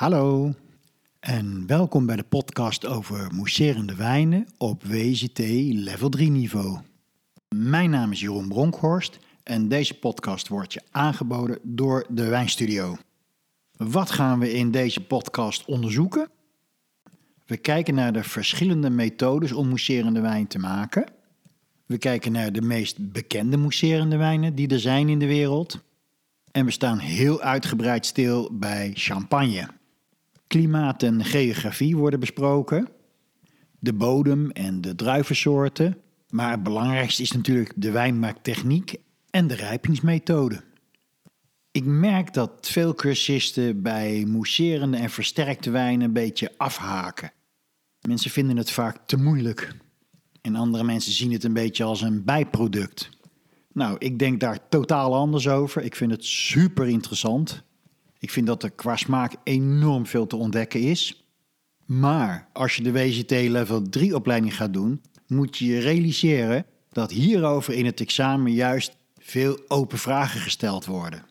Hallo en welkom bij de podcast over mousserende wijnen op WGT level 3 niveau. Mijn naam is Jeroen Bronkhorst en deze podcast wordt je aangeboden door de Wijnstudio. Wat gaan we in deze podcast onderzoeken? We kijken naar de verschillende methodes om mousserende wijn te maken. We kijken naar de meest bekende mousserende wijnen die er zijn in de wereld. En we staan heel uitgebreid stil bij champagne. Klimaat en geografie worden besproken. De bodem en de druivensoorten. Maar het belangrijkste is natuurlijk de wijnmaaktechniek en de rijpingsmethode. Ik merk dat veel cursisten bij mousserende en versterkte wijnen een beetje afhaken. Mensen vinden het vaak te moeilijk. En andere mensen zien het een beetje als een bijproduct. Nou, ik denk daar totaal anders over. Ik vind het super interessant. Ik vind dat er qua smaak enorm veel te ontdekken is. Maar als je de WGT Level 3 opleiding gaat doen, moet je je realiseren dat hierover in het examen juist veel open vragen gesteld worden.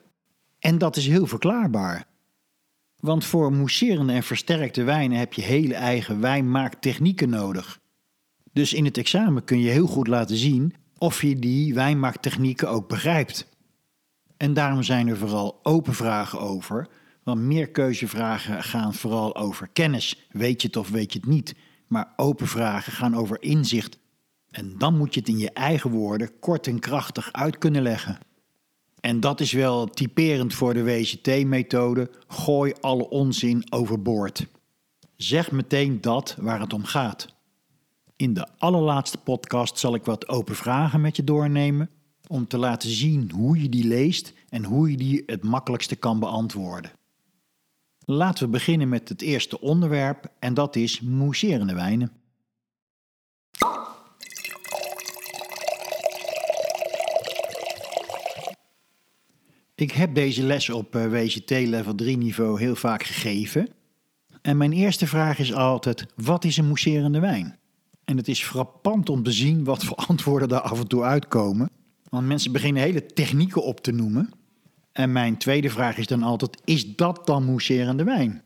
En dat is heel verklaarbaar. Want voor mousserende en versterkte wijnen heb je hele eigen wijnmaaktechnieken nodig. Dus in het examen kun je heel goed laten zien of je die wijnmaaktechnieken ook begrijpt. En daarom zijn er vooral open vragen over, want meer keuzevragen gaan vooral over kennis. Weet je het of weet je het niet? Maar open vragen gaan over inzicht. En dan moet je het in je eigen woorden kort en krachtig uit kunnen leggen. En dat is wel typerend voor de WCT-methode: gooi alle onzin overboord. Zeg meteen dat waar het om gaat. In de allerlaatste podcast zal ik wat open vragen met je doornemen om te laten zien hoe je die leest en hoe je die het makkelijkste kan beantwoorden. Laten we beginnen met het eerste onderwerp en dat is mousserende wijnen. Ik heb deze les op eh, WCT level 3 niveau heel vaak gegeven. En mijn eerste vraag is altijd: wat is een mousserende wijn? En het is frappant om te zien wat voor antwoorden daar af en toe uitkomen. Want mensen beginnen hele technieken op te noemen. En mijn tweede vraag is dan altijd: is dat dan mousserende wijn?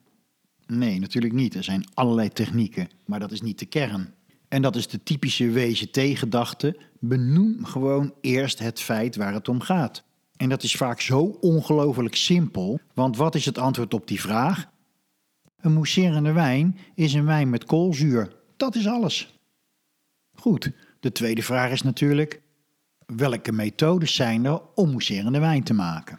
Nee, natuurlijk niet. Er zijn allerlei technieken, maar dat is niet de kern. En dat is de typische WCT-gedachte: benoem gewoon eerst het feit waar het om gaat. En dat is vaak zo ongelooflijk simpel, want wat is het antwoord op die vraag? Een mousserende wijn is een wijn met koolzuur. Dat is alles. Goed, de tweede vraag is natuurlijk: welke methodes zijn er om mousserende wijn te maken?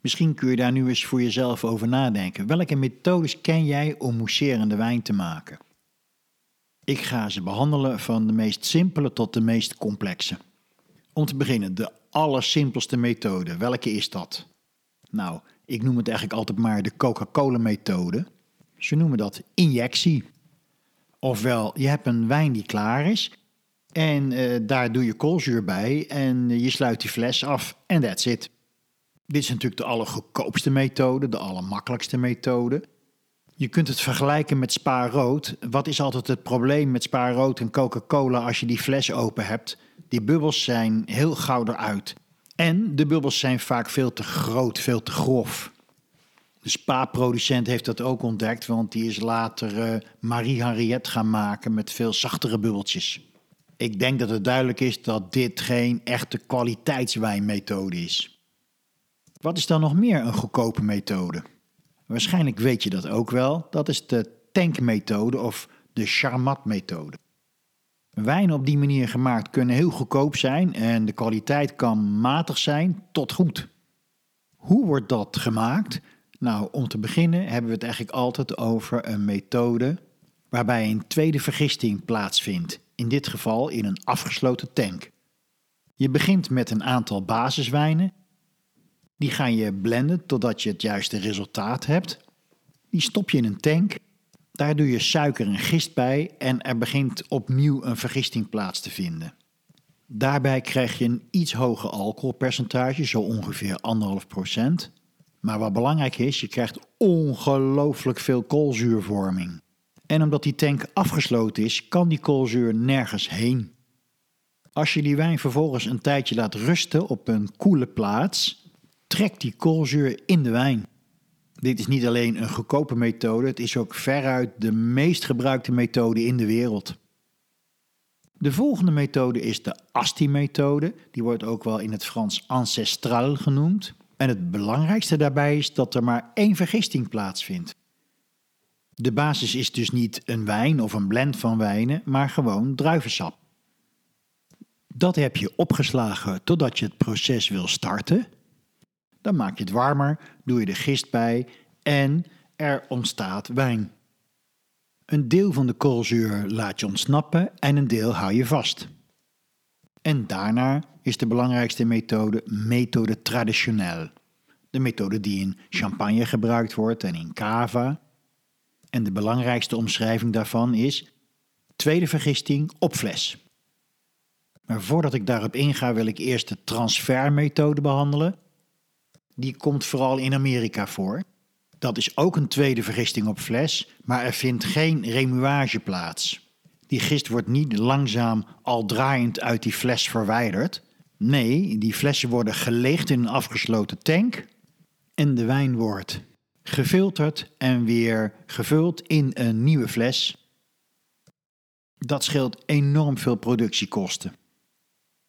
Misschien kun je daar nu eens voor jezelf over nadenken. Welke methodes ken jij om mousserende wijn te maken? Ik ga ze behandelen van de meest simpele tot de meest complexe. Om te beginnen, de allersimpelste methode. Welke is dat? Nou, ik noem het eigenlijk altijd maar de Coca-Cola-methode. Ze noemen dat injectie. Ofwel, je hebt een wijn die klaar is en uh, daar doe je koolzuur bij en je sluit die fles af en that's it. Dit is natuurlijk de allergoedkoopste methode, de allermakkelijkste methode. Je kunt het vergelijken met spaarrood. Wat is altijd het probleem met spaarrood en Coca-Cola als je die fles open hebt? Die bubbels zijn heel gauw eruit. En de bubbels zijn vaak veel te groot, veel te grof. De spa-producent heeft dat ook ontdekt, want die is later uh, Marie Henriette gaan maken met veel zachtere bubbeltjes. Ik denk dat het duidelijk is dat dit geen echte kwaliteitswijnmethode is. Wat is dan nog meer een goedkope methode? Waarschijnlijk weet je dat ook wel. Dat is de tankmethode of de Charmat-methode. Wijnen op die manier gemaakt kunnen heel goedkoop zijn en de kwaliteit kan matig zijn tot goed. Hoe wordt dat gemaakt? Nou, om te beginnen hebben we het eigenlijk altijd over een methode waarbij een tweede vergisting plaatsvindt, in dit geval in een afgesloten tank. Je begint met een aantal basiswijnen. Die ga je blenden totdat je het juiste resultaat hebt. Die stop je in een tank daar doe je suiker en gist bij en er begint opnieuw een vergisting plaats te vinden. Daarbij krijg je een iets hoger alcoholpercentage, zo ongeveer 1,5%. Maar wat belangrijk is, je krijgt ongelooflijk veel koolzuurvorming. En omdat die tank afgesloten is, kan die koolzuur nergens heen. Als je die wijn vervolgens een tijdje laat rusten op een koele plaats, trekt die koolzuur in de wijn. Dit is niet alleen een goedkope methode, het is ook veruit de meest gebruikte methode in de wereld. De volgende methode is de ASTI-methode. Die wordt ook wel in het Frans ancestral genoemd. En het belangrijkste daarbij is dat er maar één vergisting plaatsvindt. De basis is dus niet een wijn of een blend van wijnen, maar gewoon druivensap. Dat heb je opgeslagen totdat je het proces wil starten. Dan maak je het warmer, doe je de gist bij en er ontstaat wijn. Een deel van de koolzuur laat je ontsnappen en een deel hou je vast. En daarna is de belangrijkste methode methode traditioneel. De methode die in champagne gebruikt wordt en in cava. En de belangrijkste omschrijving daarvan is tweede vergisting op fles. Maar voordat ik daarop inga wil ik eerst de transfermethode behandelen. Die komt vooral in Amerika voor. Dat is ook een tweede vergisting op fles, maar er vindt geen remuage plaats. Die gist wordt niet langzaam al draaiend uit die fles verwijderd. Nee, die flessen worden geleegd in een afgesloten tank en de wijn wordt gefilterd en weer gevuld in een nieuwe fles. Dat scheelt enorm veel productiekosten.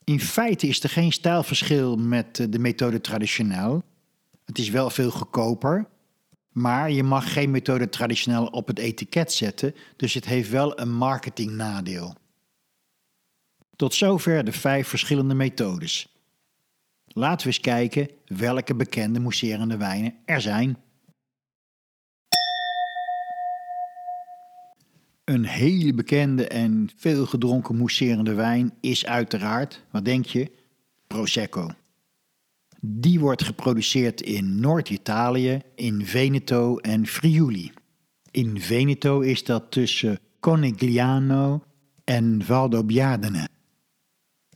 In feite is er geen stijlverschil met de methode traditioneel. Het is wel veel goedkoper, maar je mag geen methode traditioneel op het etiket zetten, dus het heeft wel een marketingnadeel. Tot zover de vijf verschillende methodes. Laten we eens kijken welke bekende mousserende wijnen er zijn. Een hele bekende en veel gedronken mousserende wijn is uiteraard, wat denk je, Prosecco. Die wordt geproduceerd in Noord-Italië, in Veneto en Friuli. In Veneto is dat tussen Conegliano en Valdobbiadene.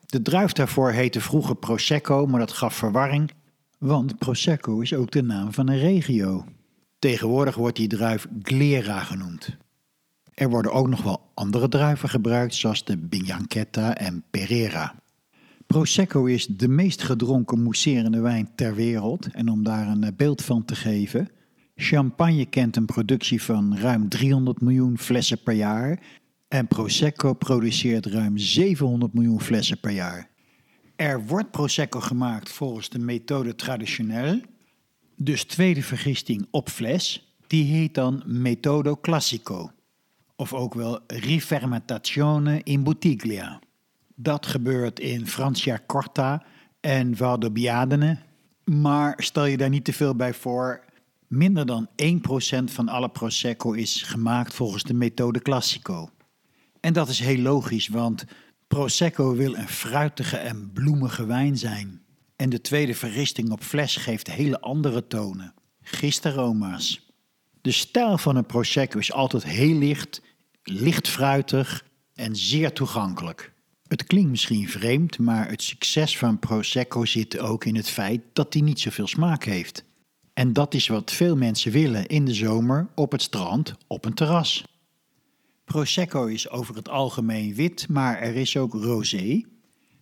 De druif daarvoor heette vroeger Prosecco, maar dat gaf verwarring, want Prosecco is ook de naam van een regio. Tegenwoordig wordt die druif Glera genoemd. Er worden ook nog wel andere druiven gebruikt, zoals de Bianchetta en Pereira. Prosecco is de meest gedronken mousserende wijn ter wereld. En om daar een beeld van te geven. Champagne kent een productie van ruim 300 miljoen flessen per jaar. En Prosecco produceert ruim 700 miljoen flessen per jaar. Er wordt Prosecco gemaakt volgens de methode traditioneel. Dus tweede vergisting op fles. Die heet dan Metodo Classico. Of ook wel Rifermentazione in Bottiglia. Dat gebeurt in Franciacorta en Valdobbiadene. Maar stel je daar niet te veel bij voor. Minder dan 1% van alle Prosecco is gemaakt volgens de methode Classico. En dat is heel logisch, want Prosecco wil een fruitige en bloemige wijn zijn. En de tweede verristing op fles geeft hele andere tonen, gistaroma's. De stijl van een Prosecco is altijd heel licht, licht fruitig en zeer toegankelijk. Het klinkt misschien vreemd, maar het succes van Prosecco zit ook in het feit dat hij niet zoveel smaak heeft. En dat is wat veel mensen willen in de zomer op het strand op een terras. Prosecco is over het algemeen wit, maar er is ook rosé.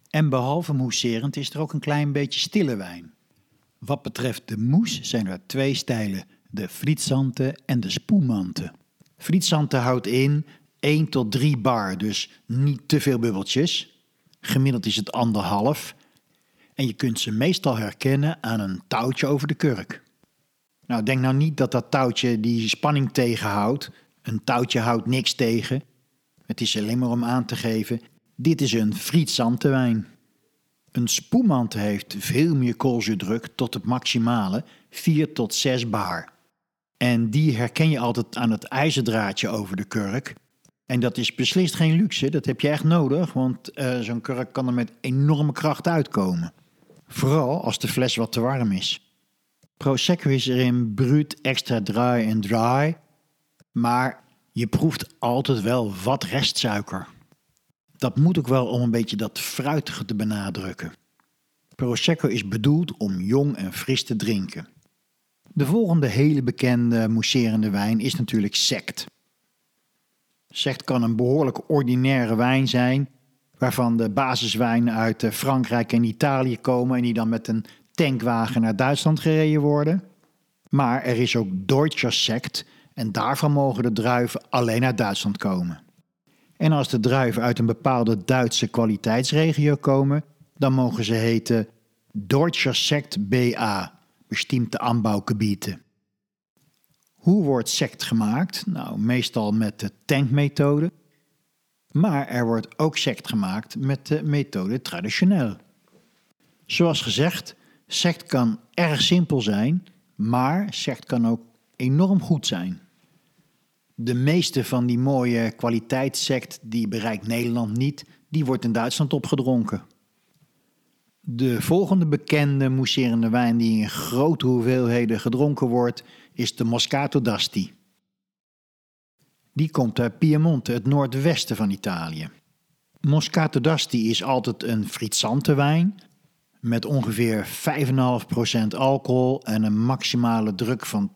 En behalve mousserend is er ook een klein beetje stille wijn. Wat betreft de mousse zijn er twee stijlen, de frietsante en de spumante. Frietsante houdt in 1 tot 3 bar, dus niet te veel bubbeltjes. Gemiddeld is het anderhalf. En je kunt ze meestal herkennen aan een touwtje over de kurk. Nou, denk nou niet dat dat touwtje die spanning tegenhoudt. Een touwtje houdt niks tegen. Het is alleen maar om aan te geven, dit is een frietsante wijn. Een spoemante heeft veel meer koolzuurdruk tot het maximale, 4 tot 6 bar. En die herken je altijd aan het ijzerdraadje over de kurk. En dat is beslist geen luxe, dat heb je echt nodig, want uh, zo'n kurk kan er met enorme kracht uitkomen. Vooral als de fles wat te warm is. Prosecco is erin bruut, extra dry en dry, maar je proeft altijd wel wat restsuiker. Dat moet ook wel om een beetje dat fruitige te benadrukken. Prosecco is bedoeld om jong en fris te drinken. De volgende hele bekende mousserende wijn is natuurlijk sect. Sect kan een behoorlijk ordinaire wijn zijn, waarvan de basiswijnen uit eh, Frankrijk en Italië komen en die dan met een tankwagen naar Duitsland gereden worden. Maar er is ook Deutscher Sekt en daarvan mogen de druiven alleen uit Duitsland komen. En als de druiven uit een bepaalde Duitse kwaliteitsregio komen, dan mogen ze heten Deutscher Sekt BA, bestimmte aanbouwgebieden. Hoe wordt sect gemaakt? Nou, meestal met de tankmethode. Maar er wordt ook sect gemaakt met de methode traditioneel. Zoals gezegd, sect kan erg simpel zijn, maar sect kan ook enorm goed zijn. De meeste van die mooie kwaliteitssect die bereikt Nederland niet, die wordt in Duitsland opgedronken. De volgende bekende mousserende wijn die in grote hoeveelheden gedronken wordt, is de Moscato d'Asti. Die komt uit Piemonte, het noordwesten van Italië. Moscato d'Asti is altijd een frizzante wijn met ongeveer 5,5% alcohol en een maximale druk van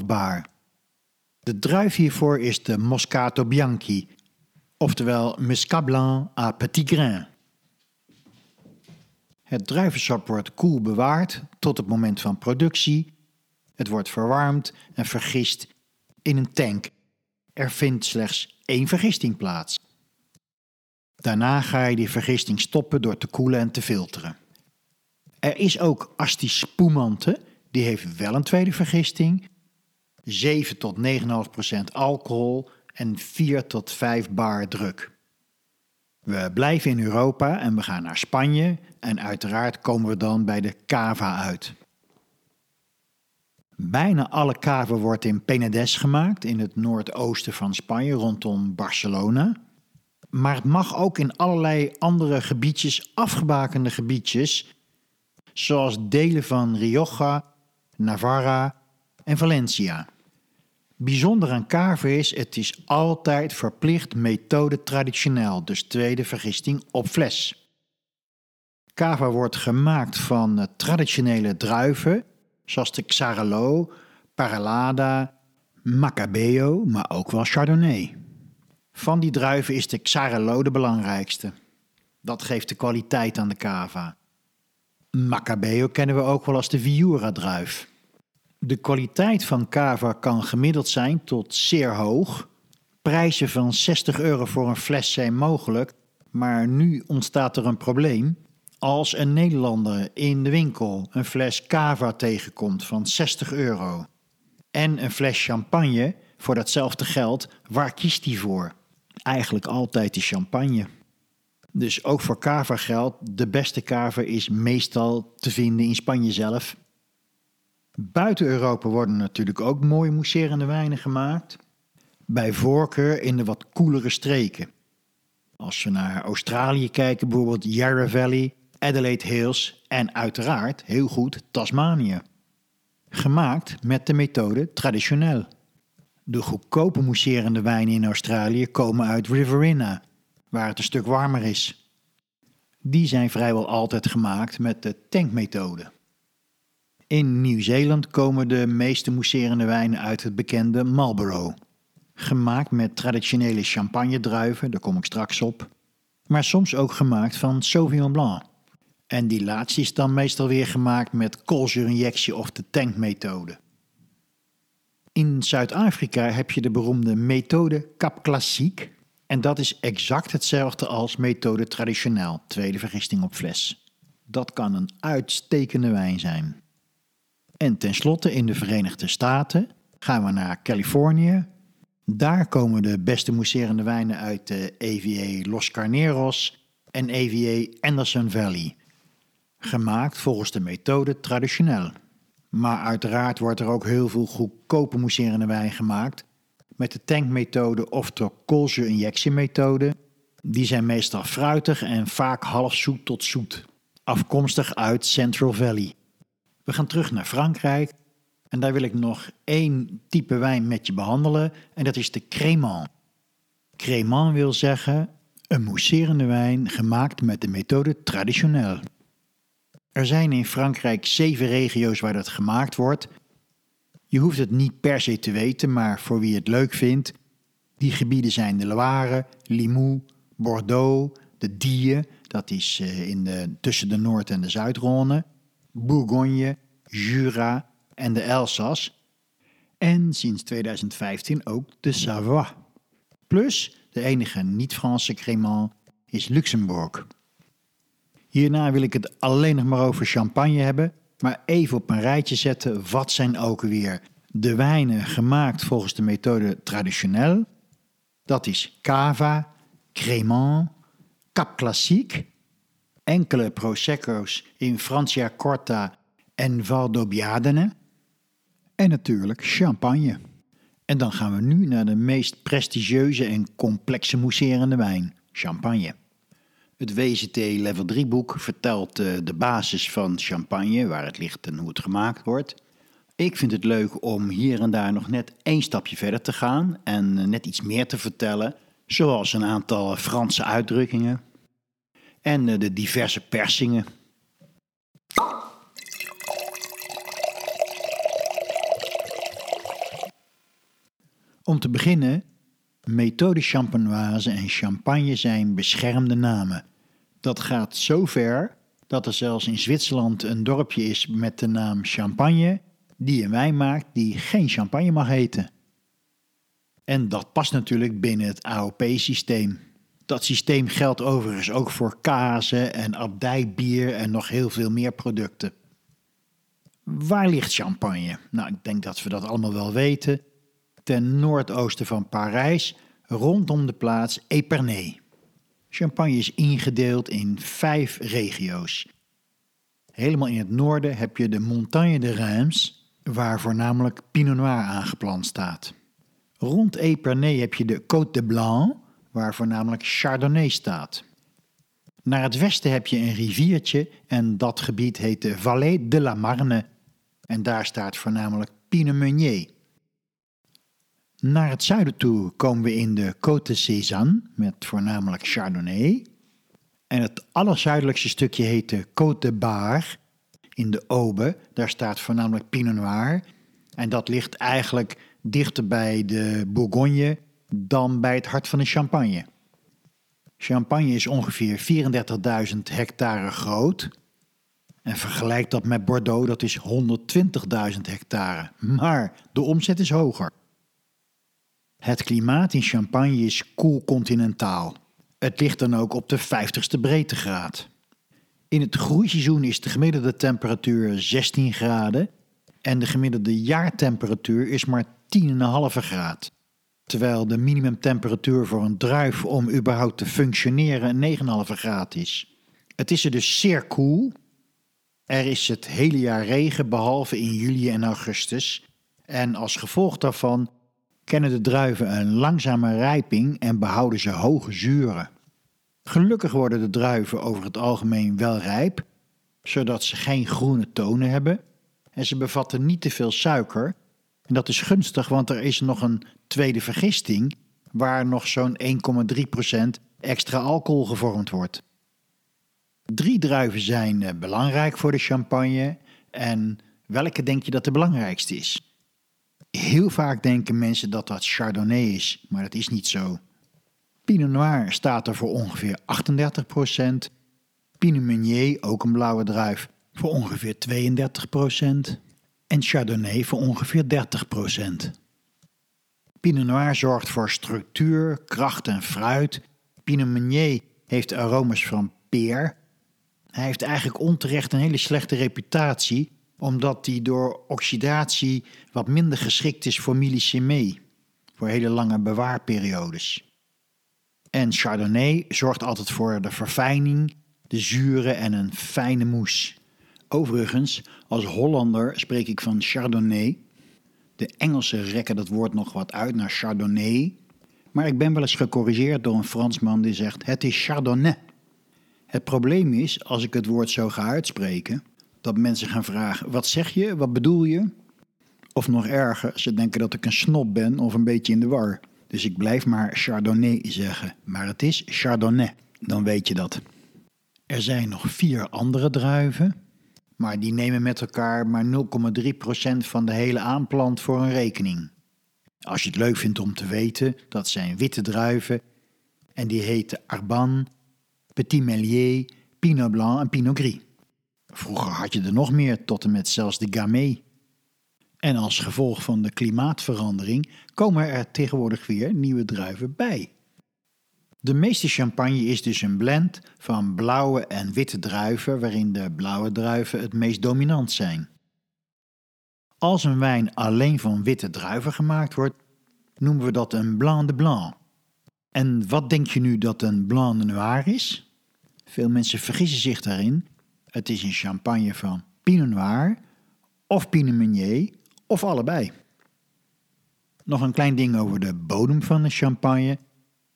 2,5 bar. De druif hiervoor is de Moscato Bianchi, oftewel Muscat Blanc à Petit Grain. Het druivensap wordt koel bewaard tot het moment van productie. Het wordt verwarmd en vergist in een tank. Er vindt slechts één vergisting plaats. Daarna ga je die vergisting stoppen door te koelen en te filteren. Er is ook Asti Spumante, die heeft wel een tweede vergisting. 7 tot 9,5% alcohol en 4 tot 5 bar druk. We blijven in Europa en we gaan naar Spanje en uiteraard komen we dan bij de cava uit. Bijna alle cava wordt in Penedès gemaakt, in het noordoosten van Spanje, rondom Barcelona. Maar het mag ook in allerlei andere gebiedjes, afgebakende gebiedjes, zoals delen van Rioja, Navarra en Valencia. Bijzonder aan cava is, het is altijd verplicht methode traditioneel, dus tweede vergisting op fles. Cava wordt gemaakt van eh, traditionele druiven, zoals de Xarelo, Paralada, Macabeo, maar ook wel Chardonnay. Van die druiven is de Xarelo de belangrijkste. Dat geeft de kwaliteit aan de cava. Macabeo kennen we ook wel als de Viura-druif. De kwaliteit van cava kan gemiddeld zijn tot zeer hoog. Prijzen van 60 euro voor een fles zijn mogelijk, maar nu ontstaat er een probleem. Als een Nederlander in de winkel een fles cava tegenkomt van 60 euro en een fles champagne voor datzelfde geld, waar kiest hij voor? Eigenlijk altijd de champagne. Dus ook voor cava geldt, de beste cava is meestal te vinden in Spanje zelf. Buiten Europa worden natuurlijk ook mooie mousserende wijnen gemaakt. Bij voorkeur in de wat koelere streken. Als we naar Australië kijken, bijvoorbeeld Yarra Valley, Adelaide Hills en uiteraard, heel goed, Tasmanië. Gemaakt met de methode traditioneel. De goedkope mousserende wijnen in Australië komen uit Riverina, waar het een stuk warmer is. Die zijn vrijwel altijd gemaakt met de tankmethode. In Nieuw-Zeeland komen de meeste mousserende wijnen uit het bekende Marlborough. Gemaakt met traditionele champagne-druiven, daar kom ik straks op. Maar soms ook gemaakt van Sauvignon Blanc. En die laatste is dan meestal weer gemaakt met koolzuurinjectie of de tankmethode. In Zuid-Afrika heb je de beroemde methode Cap Classique. En dat is exact hetzelfde als methode traditioneel, tweede vergisting op fles. Dat kan een uitstekende wijn zijn. En tenslotte in de Verenigde Staten gaan we naar Californië. Daar komen de beste mousserende wijnen uit de EVA Los Carneros en EVA Anderson Valley. Gemaakt volgens de methode traditioneel. Maar uiteraard wordt er ook heel veel goedkope mousserende wijn gemaakt met de tankmethode of de koolzuurinjectiemethode. Die zijn meestal fruitig en vaak half zoet tot zoet, afkomstig uit Central Valley. We gaan terug naar Frankrijk en daar wil ik nog één type wijn met je behandelen en dat is de Crémant. Crémant wil zeggen een mousserende wijn gemaakt met de methode traditioneel. Er zijn in Frankrijk zeven regio's waar dat gemaakt wordt. Je hoeft het niet per se te weten, maar voor wie het leuk vindt, die gebieden zijn de Loire, Limoux, Bordeaux, de Die, dat is eh, in de, tussen de Noord- en de Zuidrhône, Bourgogne, Jura en de Elzas. En sinds 2015 ook de Savoie. Plus de enige niet-Franse crémant is Luxemburg. Hierna wil ik het alleen nog maar over champagne hebben, maar even op een rijtje zetten wat zijn ook weer de wijnen gemaakt volgens de methode traditioneel. Dat is cava, crémant, cap classique, enkele prosecco's in Franciacorta en Valdobbiadene en natuurlijk champagne. En dan gaan we nu naar de meest prestigieuze en complexe mousserende wijn, champagne. Het WCT Level 3 boek vertelt uh, de basis van champagne, waar het ligt en hoe het gemaakt wordt. Ik vind het leuk om hier en daar nog net één stapje verder te gaan en uh, net iets meer te vertellen, zoals een aantal Franse uitdrukkingen en uh, de diverse persingen. Om te beginnen, methode champenoise en champagne zijn beschermde namen. Dat gaat zo ver dat er zelfs in Zwitserland een dorpje is met de naam Champagne, die een wijn maakt die geen champagne mag heten. En dat past natuurlijk binnen het AOP-systeem. Dat systeem geldt overigens ook voor kazen en abdijbier en nog heel veel meer producten. Waar ligt champagne? Nou, ik denk dat we dat allemaal wel weten ten noordoosten van Parijs, rondom de plaats Epernay. Champagne is ingedeeld in vijf regio's. Helemaal in het noorden heb je de Montagne de Reims, waar voornamelijk Pinot Noir aangeplant staat. Rond Epernay heb je de Côte de Blanc, waar voornamelijk Chardonnay staat. Naar het westen heb je een riviertje en dat gebied heet de Vallée de la Marne en daar staat voornamelijk Pinot Meunier. Naar het zuiden toe komen we in de Côte de Sézanne met voornamelijk Chardonnay. En het allerzuidelijkste stukje heet de Côte de Bar in de Aube. Daar staat voornamelijk Pinot Noir. En dat ligt eigenlijk dichter bij de Bourgogne dan bij het hart van de Champagne. Champagne is ongeveer 34.000 hectare groot. En vergelijk dat met Bordeaux, dat is 120.000 hectare. Maar de omzet is hoger. Het klimaat in Champagne is koel continentaal. Het ligt dan ook op de 50ste breedtegraad. In het groeiseizoen is de gemiddelde temperatuur 16 graden en de gemiddelde jaartemperatuur is maar 10,5 graad. Terwijl de minimumtemperatuur voor een druif om überhaupt te functioneren 9,5 graad is. Het is er dus zeer koel. Er is het hele jaar regen behalve in juli en augustus. En als gevolg daarvan kennen de druiven een langzame rijping en behouden ze hoge zuren. Gelukkig worden de druiven over het algemeen wel rijp, zodat ze geen groene tonen hebben en ze bevatten niet te veel suiker. En dat is gunstig, want er is nog een tweede vergisting waar nog zo'n 1,3% extra alcohol gevormd wordt. Drie druiven zijn eh, belangrijk voor de champagne en welke denk je dat de belangrijkste is? Heel vaak denken mensen dat dat Chardonnay is, maar dat is niet zo. Pinot Noir staat er voor ongeveer 38%. Pinot Meunier, ook een blauwe druif, voor ongeveer 32%. En Chardonnay voor ongeveer 30%. Pinot Noir zorgt voor structuur, kracht en fruit. Pinot Meunier heeft aromas van peer. Hij heeft eigenlijk onterecht een hele slechte reputatie omdat die door oxidatie wat minder geschikt is voor millicemie, voor hele lange bewaarperiodes. En Chardonnay zorgt altijd voor de verfijning, de zuren en een fijne moes. Overigens, als Hollander spreek ik van Chardonnay. De Engelsen rekken dat woord nog wat uit naar Chardonnay. Maar ik ben wel eens gecorrigeerd door een Fransman die zegt: het is Chardonnay. Het probleem is, als ik het woord zo ga uitspreken, dat mensen gaan vragen: wat zeg je? Wat bedoel je? Of nog erger, ze denken dat ik een snop ben of een beetje in de war. Dus ik blijf maar Chardonnay zeggen. Maar het is Chardonnay, dan weet je dat. Er zijn nog vier andere druiven, maar die nemen met elkaar maar 0,3% van de hele aanplant voor een rekening. Als je het leuk vindt om te weten, dat zijn witte druiven en die heten Arban, Petit Melier, Pinot Blanc en Pinot Gris. Vroeger had je er nog meer, tot en met zelfs de Gamay. En als gevolg van de klimaatverandering komen er tegenwoordig weer nieuwe druiven bij. De meeste champagne is dus een blend van blauwe en witte druiven, waarin de blauwe druiven het meest dominant zijn. Als een wijn alleen van witte druiven gemaakt wordt, noemen we dat een blanc de blanc. En wat denk je nu dat een blanc de noir is? Veel mensen vergissen zich daarin. Het is een champagne van Pinot Noir of Pinot Meunier of allebei. Nog een klein ding over de bodem van de champagne.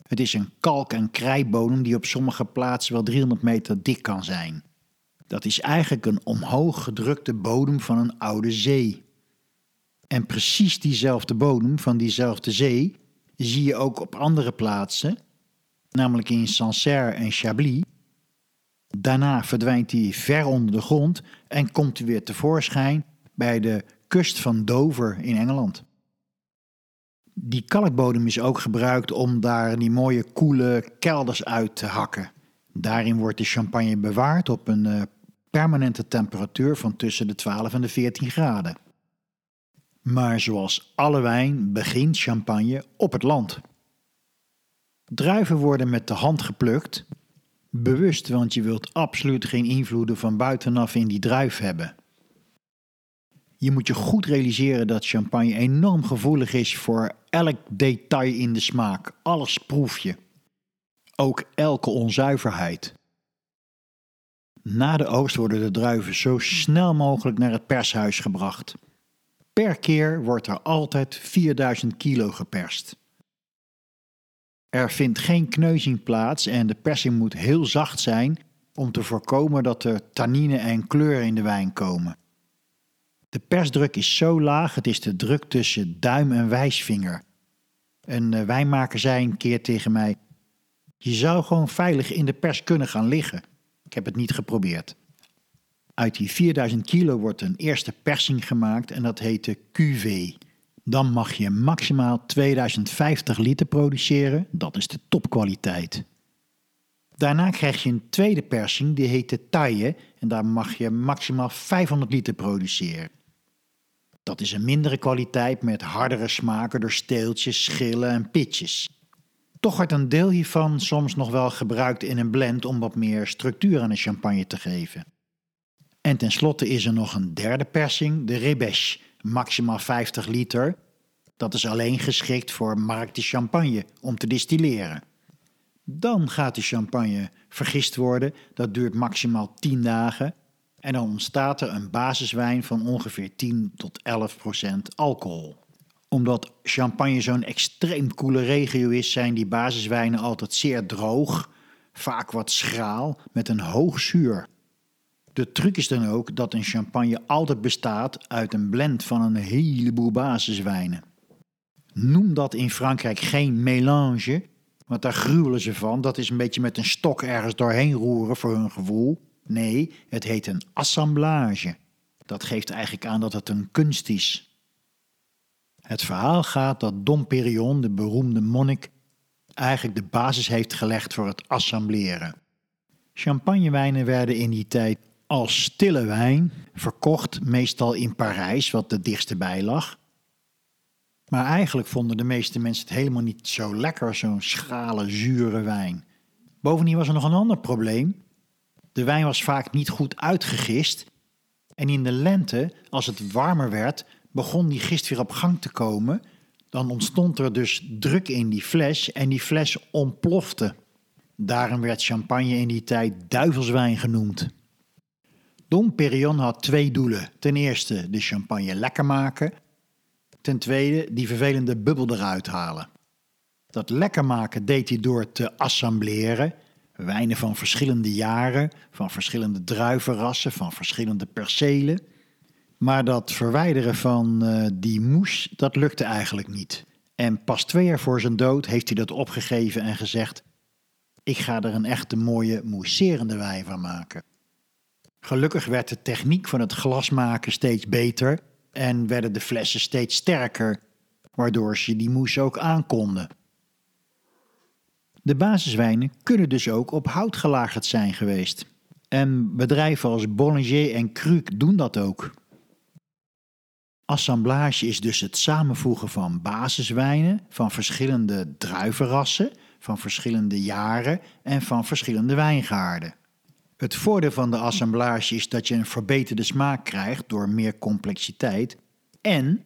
Het is een kalk- en krijbodem die op sommige plaatsen wel 300 meter dik kan zijn. Dat is eigenlijk een omhoog gedrukte bodem van een oude zee. En precies diezelfde bodem van diezelfde zee zie je ook op andere plaatsen, namelijk in Sancerre en Chablis. Daarna verdwijnt hij ver onder de grond en komt hij weer tevoorschijn bij de kust van Dover in Engeland. Die kalkbodem is ook gebruikt om daar die mooie koele kelders uit te hakken. Daarin wordt de champagne bewaard op een uh, permanente temperatuur van tussen de 12 en de 14 graden. Maar zoals alle wijn begint champagne op het land. Druiven worden met de hand geplukt, bewust, want je wilt absoluut geen invloeden van buitenaf in die druif hebben. Je moet je goed realiseren dat champagne enorm gevoelig is voor elk detail in de smaak. Alles proef je. Ook elke onzuiverheid. Na de oogst worden de druiven zo snel mogelijk naar het pershuis gebracht. Per keer wordt er altijd 4000 kilo geperst. Er vindt geen kneuzing plaats en de persing moet heel zacht zijn om te voorkomen dat er tannine en kleur in de wijn komen. De persdruk is zo laag, het is de druk tussen duim en wijsvinger. Een eh, wijnmaker zei een keer tegen mij: Je zou gewoon veilig in de pers kunnen gaan liggen. Ik heb het niet geprobeerd. Uit die 4000 kilo wordt een eerste persing gemaakt en dat heet de QV. Dan mag je maximaal 2050 liter produceren, dat is de topkwaliteit. Daarna krijg je een tweede persing, die heet de taille, en daar mag je maximaal 500 liter produceren. Dat is een mindere kwaliteit met hardere smaken door steeltjes, schillen en pitjes. Toch wordt een deel hiervan soms nog wel gebruikt in een blend om wat meer structuur aan de champagne te geven. En tenslotte is er nog een derde persing, de Rebèche, maximaal 50 liter. Dat is alleen geschikt voor markte champagne om te distilleren. Dan gaat de champagne vergist worden, dat duurt maximaal 10 dagen en dan ontstaat er een basiswijn van ongeveer 10 tot 11 procent alcohol. Omdat champagne zo'n extreem koele regio is, zijn die basiswijnen altijd zeer droog, vaak wat schraal, met een hoog zuur. De truc is dan ook dat een champagne altijd bestaat uit een blend van een heleboel basiswijnen. Noem dat in Frankrijk geen mélange, want daar gruwelen ze van. Dat is een beetje met een stok ergens doorheen roeren voor hun gevoel. Nee, het heet een assemblage. Dat geeft eigenlijk aan dat het een kunst is. Het verhaal gaat dat Dom Perignon, de beroemde monnik, eigenlijk de basis heeft gelegd voor het assembleren. Champagnewijnen werden in die tijd als stille wijn verkocht, meestal in Parijs, wat de dichtste bij lag. Maar eigenlijk vonden de meeste mensen het helemaal niet zo lekker, zo'n schrale, zure wijn. Bovendien was er nog een ander probleem. De wijn was vaak niet goed uitgegist. En in de lente, als het warmer werd, begon die gist weer op gang te komen. Dan ontstond er dus druk in die fles en die fles ontplofte. Daarom werd champagne in die tijd duivelswijn genoemd. Dom Perignon had twee doelen. Ten eerste de champagne lekker maken. Ten tweede die vervelende bubbel eruit halen. Dat lekker maken deed hij door te assembleren Wijnen van verschillende jaren, van verschillende druivenrassen, van verschillende percelen. Maar dat verwijderen van uh, die moes, dat lukte eigenlijk niet. En pas twee jaar voor zijn dood heeft hij dat opgegeven en gezegd: Ik ga er een echte mooie mousserende wijn van maken. Gelukkig werd de techniek van het glasmaken steeds beter en werden de flessen steeds sterker, waardoor ze die moes ook aankonden. De basiswijnen kunnen dus ook op hout gelagerd zijn geweest. En bedrijven als Bollinger en Kruk doen dat ook. Assemblage is dus het samenvoegen van basiswijnen van verschillende druivenrassen, van verschillende jaren en van verschillende wijngaarden. Het voordeel van de assemblage is dat je een verbeterde smaak krijgt door meer complexiteit en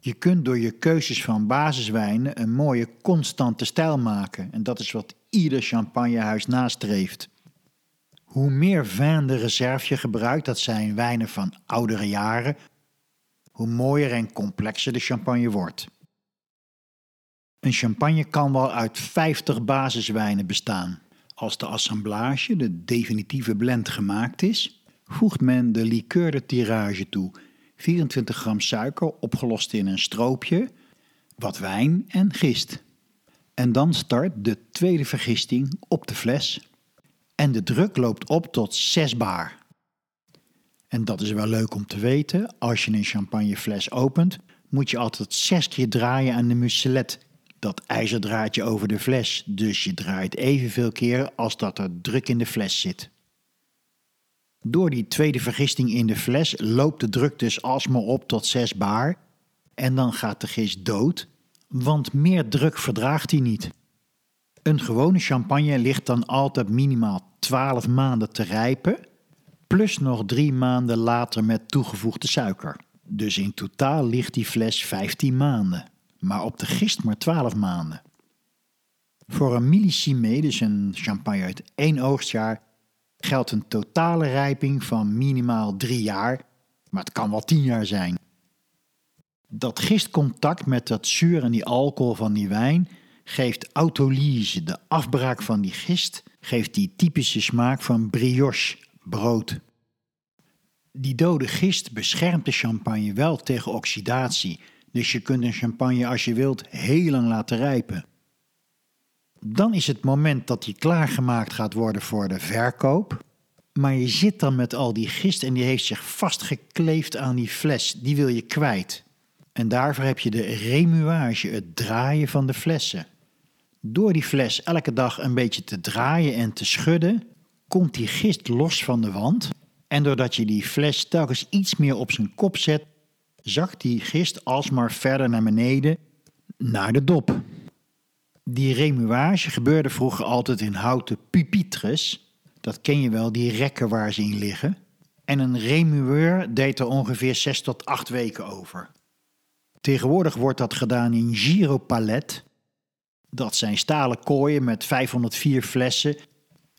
je kunt door je keuzes van basiswijnen een mooie constante stijl maken en dat is wat ieder champagnehuis nastreeft. Hoe meer vin de reserve je gebruikt, dat zijn wijnen van oudere jaren, hoe mooier en complexer de champagne wordt. Een champagne kan wel uit 50 basiswijnen bestaan. Als de assemblage, de definitieve blend, gemaakt is, voegt men de liqueur de tirage toe. 24 gram suiker opgelost in een stroopje, wat wijn en gist. En dan start de tweede vergisting op de fles. En de druk loopt op tot 6 bar. En dat is wel leuk om te weten. Als je een champagnefles opent, moet je altijd zes keer draaien aan de muselet. Dat ijzerdraadje over de fles. Dus je draait evenveel keer als dat er druk in de fles zit. Door die tweede vergisting in de fles loopt de druk dus alsmaar op tot 6 bar. En dan gaat de gist dood, want meer druk verdraagt hij niet. Een gewone champagne ligt dan altijd minimaal 12 maanden te rijpen plus nog drie maanden later met toegevoegde suiker. Dus in totaal ligt die fles 15 maanden, maar op de gist maar 12 maanden. Voor een millisime, dus een champagne uit één oogstjaar, geldt een totale rijping van minimaal drie jaar, maar het kan wel 10 jaar zijn. Dat gistcontact met dat zuur en die alcohol van die wijn geeft autolyse, de afbraak van die gist, geeft die typische smaak van brioche, brood. Die dode gist beschermt de champagne wel tegen oxidatie, dus je kunt een champagne als je wilt heel lang laten rijpen. Dan is het moment dat die klaargemaakt gaat worden voor de verkoop. Maar je zit dan met al die gist en die heeft zich vastgekleefd aan die fles. Die wil je kwijt. En daarvoor heb je de remuage, het draaien van de flessen. Door die fles elke dag een beetje te draaien en te schudden, komt die gist los van de wand. En doordat je die fles telkens iets meer op zijn kop zet, zakt die gist alsmaar verder naar beneden naar de dop. Die remuage gebeurde vroeger altijd in houten pupitres. Dat ken je wel, die rekken waar ze in liggen. En een remueur deed er ongeveer 6 tot 8 weken over. Tegenwoordig wordt dat gedaan in giropalet. Dat zijn stalen kooien met 504 flessen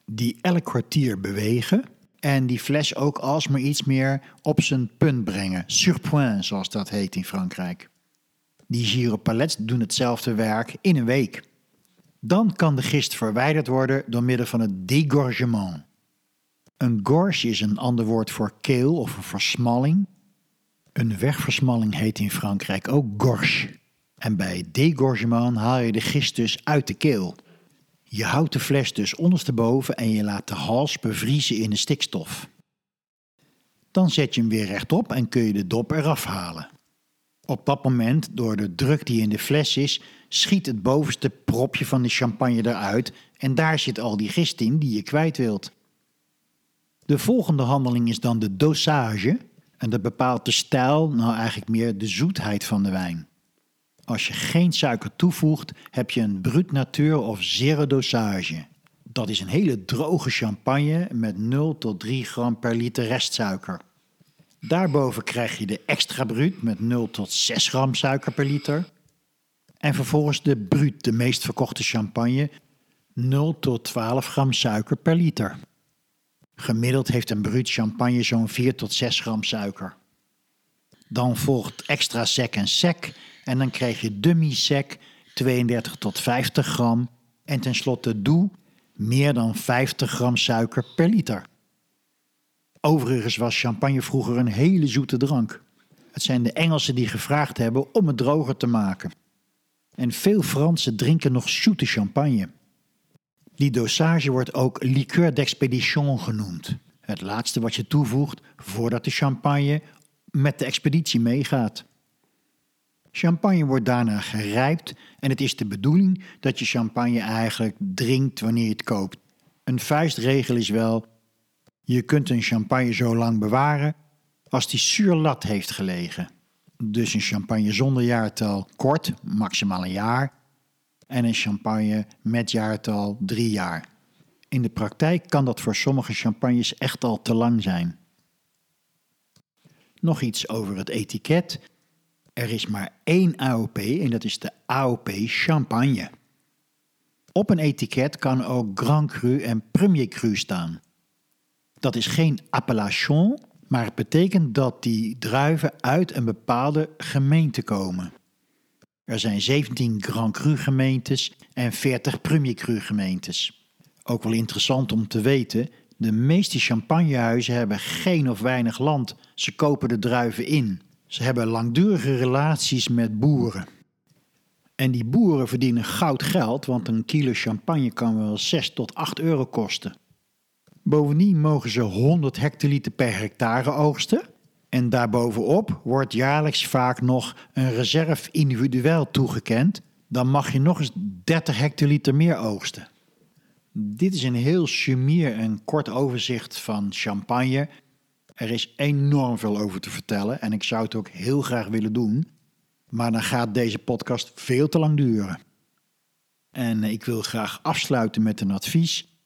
die elk kwartier bewegen en die fles ook alsmaar iets meer op zijn punt brengen. Surpoint, zoals dat heet in Frankrijk. Die giropalets doen hetzelfde werk in een week. Dan kan de gist verwijderd worden door middel van het dégorgement. Een gorge is een ander woord voor keel of een versmalling. Een wegversmalling heet in Frankrijk ook gorge. En bij dégorgement haal je de gist dus uit de keel. Je houdt de fles dus ondersteboven en je laat de hals bevriezen in de stikstof. Dan zet je hem weer rechtop en kun je de dop eraf halen. Op dat moment, door de druk die in de fles is, schiet het bovenste propje van de champagne eruit en daar zit al die gist in die je kwijt wilt. De volgende handeling is dan de dosage en dat bepaalt de stijl, nou eigenlijk meer de zoetheid van de wijn. Als je geen suiker toevoegt, heb je een brut natuur of zero dosage. Dat is een hele droge champagne met 0 tot 3 gram per liter restsuiker. Daarboven krijg je de extra brut met 0 tot 6 gram suiker per liter. En vervolgens de brut, de meest verkochte champagne, 0 tot 12 gram suiker per liter. Gemiddeld heeft een brut champagne zo'n 4 tot 6 gram suiker. Dan volgt extra sec en sec en dan krijg je demi-sec 32 tot 50 gram. En tenslotte doe meer dan 50 gram suiker per liter. Overigens was champagne vroeger een hele zoete drank. Het zijn de Engelsen die gevraagd hebben om het droger te maken. En veel Fransen drinken nog zoete champagne. Die dosage wordt ook liqueur d'expédition genoemd. Het laatste wat je toevoegt voordat de champagne met de expeditie meegaat. Champagne wordt daarna gerijpt en het is de bedoeling dat je champagne eigenlijk drinkt wanneer je het koopt. Een vuistregel is wel: je kunt een champagne zo lang bewaren als die zuur lat heeft gelegen. Dus een champagne zonder jaartal kort, maximaal een jaar. En een champagne met jaartal drie jaar. In de praktijk kan dat voor sommige champagnes echt al te lang zijn. Nog iets over het etiket. Er is maar één AOP en dat is de AOP Champagne. Op een etiket kan ook Grand Cru en Premier Cru staan. Dat is geen appellation, maar het betekent dat die druiven uit een bepaalde gemeente komen. Er zijn 17 Grand Cru gemeentes en 40 Premier Cru gemeentes. Ook wel interessant om te weten, de meeste champagnehuizen hebben geen of weinig land. Ze kopen de druiven in. Ze hebben langdurige relaties met boeren. En die boeren verdienen goud geld, want een kilo champagne kan wel 6 tot 8 euro kosten. Bovendien mogen ze 100 hectoliter per hectare oogsten. En daarbovenop wordt jaarlijks vaak nog een reserve individueel toegekend. Dan mag je nog eens 30 hectoliter meer oogsten. Dit is een heel sumier en kort overzicht van champagne. Er is enorm veel over te vertellen en ik zou het ook heel graag willen doen. Maar dan gaat deze podcast veel te lang duren. En ik wil graag afsluiten met een advies.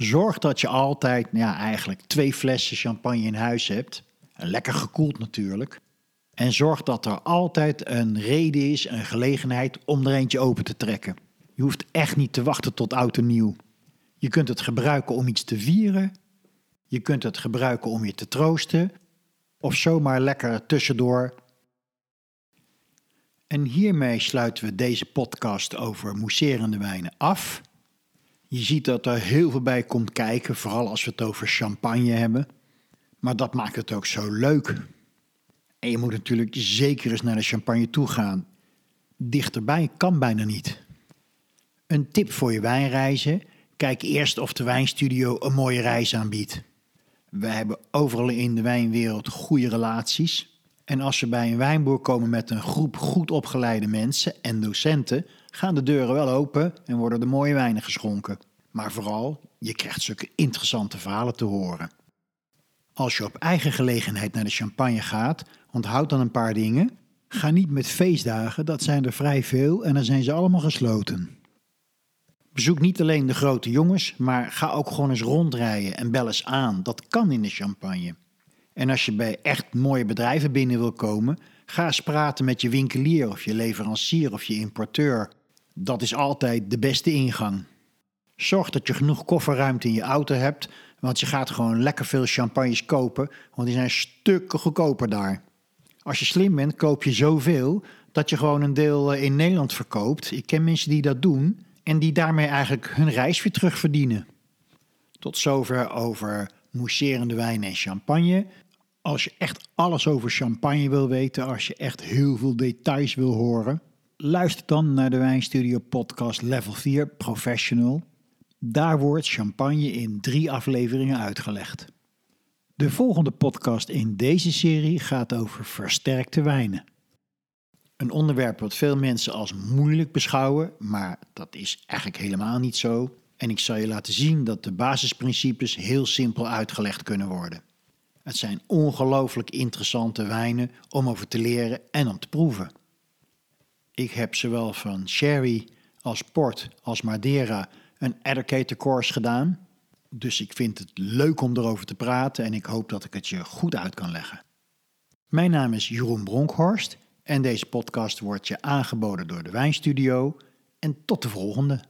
Zorg dat je altijd, ja, eigenlijk twee flessen champagne in huis hebt. Lekker gekoeld natuurlijk. En zorg dat er altijd een reden is, een gelegenheid om er eentje open te trekken. Je hoeft echt niet te wachten tot oud en nieuw. Je kunt het gebruiken om iets te vieren. Je kunt het gebruiken om je te troosten. Of zomaar lekker tussendoor. En hiermee sluiten we deze podcast over mousserende wijnen af. Je ziet dat er heel veel bij komt kijken, vooral als we het over champagne hebben. Maar dat maakt het ook zo leuk. En je moet natuurlijk zeker eens naar de champagne toe gaan. Dichterbij kan bijna niet. Een tip voor je wijnreizen: kijk eerst of de wijnstudio een mooie reis aanbiedt. We hebben overal in de wijnwereld goede relaties. En als we bij een wijnboer komen met een groep goed opgeleide mensen en docenten, gaan de deuren wel open en worden er mooie wijnen geschonken. Maar vooral, je krijgt zulke interessante verhalen te horen. Als je op eigen gelegenheid naar de champagne gaat, onthoud dan een paar dingen. Ga niet met feestdagen, dat zijn er vrij veel en dan zijn ze allemaal gesloten. Bezoek niet alleen de grote jongens, maar ga ook gewoon eens rondrijden en bel eens aan. Dat kan in de champagne. En als je bij echt mooie bedrijven binnen wil komen, ga eens praten met je winkelier of je leverancier of je importeur. Dat is altijd de beste ingang. Zorg dat je genoeg kofferruimte in je auto hebt, want je gaat gewoon lekker veel champagnes kopen, want die zijn stukken goedkoper daar. Als je slim bent, koop je zoveel dat je gewoon een deel eh, in Nederland verkoopt. Ik ken mensen die dat doen en die daarmee eigenlijk hun reis weer terugverdienen. Tot zover over mousserende wijn en champagne. Als je echt alles over champagne wil weten, als je echt heel veel details wil horen, luister dan naar de Wijnstudio podcast Level 4 Professional. Daar wordt champagne in drie afleveringen uitgelegd. De volgende podcast in deze serie gaat over versterkte wijnen. Een onderwerp wat veel mensen als moeilijk beschouwen, maar dat is eigenlijk helemaal niet zo. En ik zal je laten zien dat de basisprincipes heel simpel uitgelegd kunnen worden. Het zijn ongelooflijk interessante wijnen om over te leren en om te proeven. Ik heb zowel van sherry als port als Madeira een educator course gedaan. Dus ik vind het leuk om erover te praten en ik hoop dat ik het je goed uit kan leggen. Mijn naam is Jeroen Bronkhorst en deze podcast wordt je aangeboden door de Wijnstudio. En tot de volgende.